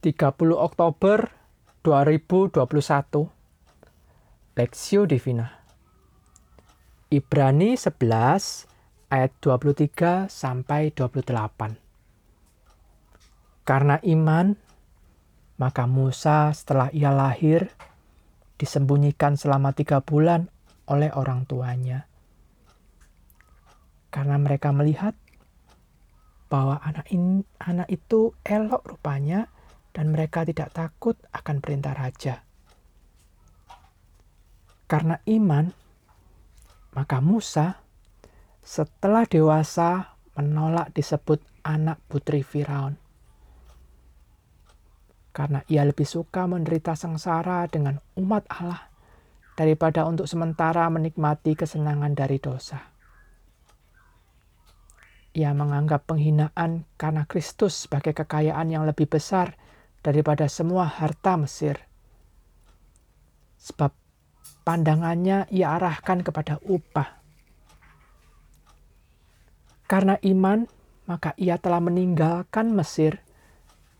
30 Oktober 2021 Lexio Divina. Ibrani 11 ayat 23 sampai 28 Karena iman maka Musa setelah ia lahir disembunyikan selama tiga bulan oleh orang tuanya. Karena mereka melihat bahwa anak ini, anak itu elok rupanya dan mereka tidak takut akan perintah raja. Karena iman, maka Musa setelah dewasa menolak disebut anak putri Firaun. Karena ia lebih suka menderita sengsara dengan umat Allah daripada untuk sementara menikmati kesenangan dari dosa. Ia menganggap penghinaan karena Kristus sebagai kekayaan yang lebih besar daripada semua harta Mesir. Sebab pandangannya ia arahkan kepada upah. Karena iman, maka ia telah meninggalkan Mesir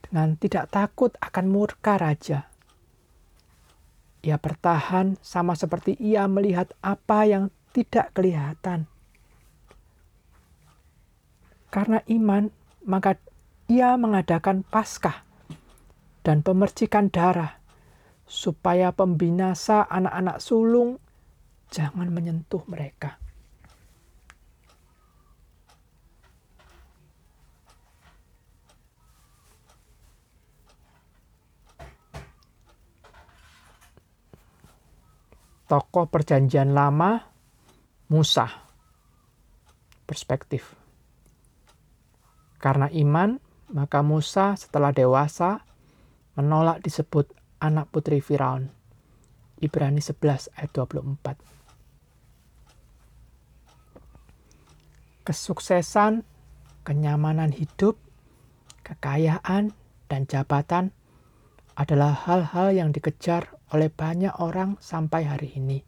dengan tidak takut akan murka raja. Ia bertahan sama seperti ia melihat apa yang tidak kelihatan. Karena iman, maka ia mengadakan Paskah dan pemercikan darah, supaya pembinasa anak-anak sulung jangan menyentuh mereka. Tokoh Perjanjian Lama, Musa. Perspektif. Karena iman, maka Musa setelah dewasa menolak disebut anak putri Firaun. Ibrani 11 ayat 24. Kesuksesan, kenyamanan hidup, kekayaan, dan jabatan adalah hal-hal yang dikejar oleh banyak orang sampai hari ini.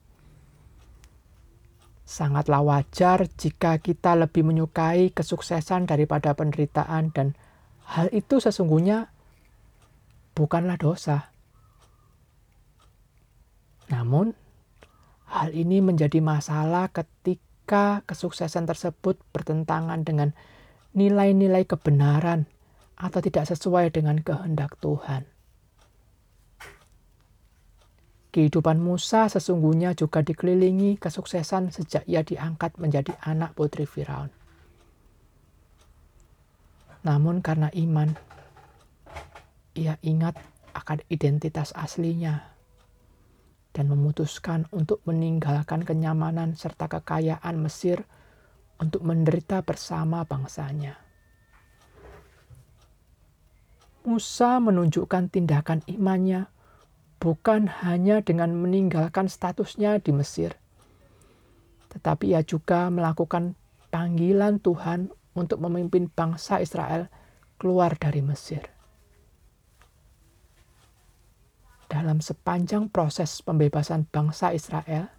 Sangatlah wajar jika kita lebih menyukai kesuksesan daripada penderitaan dan hal itu sesungguhnya bukanlah dosa. Namun, hal ini menjadi masalah ketika kesuksesan tersebut bertentangan dengan nilai-nilai kebenaran atau tidak sesuai dengan kehendak Tuhan. Kehidupan Musa sesungguhnya juga dikelilingi kesuksesan sejak ia diangkat menjadi anak putri Firaun. Namun karena iman, ia ingat akan identitas aslinya dan memutuskan untuk meninggalkan kenyamanan serta kekayaan Mesir untuk menderita bersama bangsanya. Musa menunjukkan tindakan imannya bukan hanya dengan meninggalkan statusnya di Mesir, tetapi ia juga melakukan panggilan Tuhan untuk memimpin bangsa Israel keluar dari Mesir. Dalam sepanjang proses pembebasan bangsa Israel,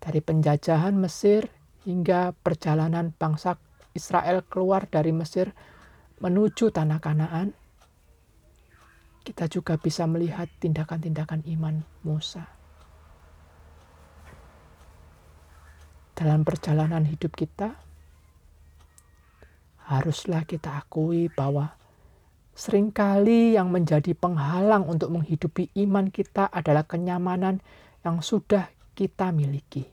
dari penjajahan Mesir hingga perjalanan bangsa Israel keluar dari Mesir menuju tanah Kanaan, kita juga bisa melihat tindakan-tindakan iman Musa. Dalam perjalanan hidup kita, haruslah kita akui bahwa Seringkali yang menjadi penghalang untuk menghidupi iman kita adalah kenyamanan yang sudah kita miliki.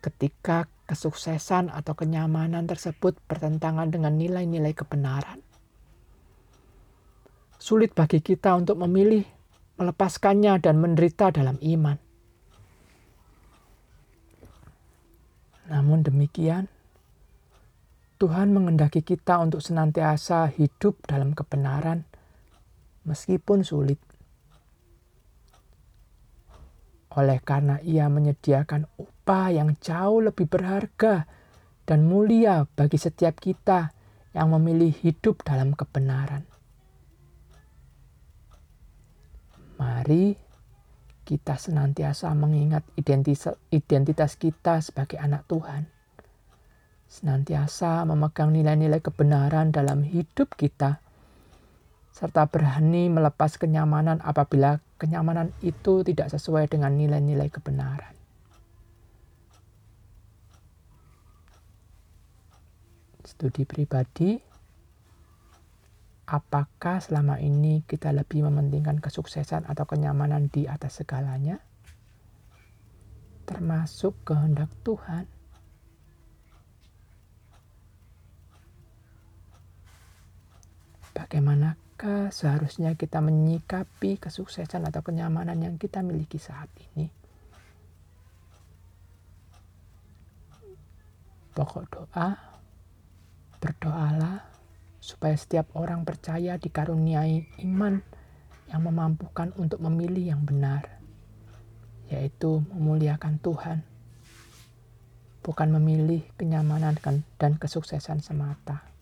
Ketika kesuksesan atau kenyamanan tersebut bertentangan dengan nilai-nilai kebenaran, sulit bagi kita untuk memilih melepaskannya dan menderita dalam iman. Namun demikian, Tuhan mengendaki kita untuk senantiasa hidup dalam kebenaran, meskipun sulit. Oleh karena Ia menyediakan upah yang jauh lebih berharga dan mulia bagi setiap kita yang memilih hidup dalam kebenaran. Mari kita senantiasa mengingat identitas kita sebagai anak Tuhan senantiasa memegang nilai-nilai kebenaran dalam hidup kita, serta berani melepas kenyamanan apabila kenyamanan itu tidak sesuai dengan nilai-nilai kebenaran. Studi pribadi, apakah selama ini kita lebih mementingkan kesuksesan atau kenyamanan di atas segalanya? Termasuk kehendak Tuhan. Bagaimanakah seharusnya kita menyikapi kesuksesan atau kenyamanan yang kita miliki saat ini? Pokok doa, berdoalah supaya setiap orang percaya dikaruniai iman yang memampukan untuk memilih yang benar, yaitu memuliakan Tuhan, bukan memilih kenyamanan dan kesuksesan semata.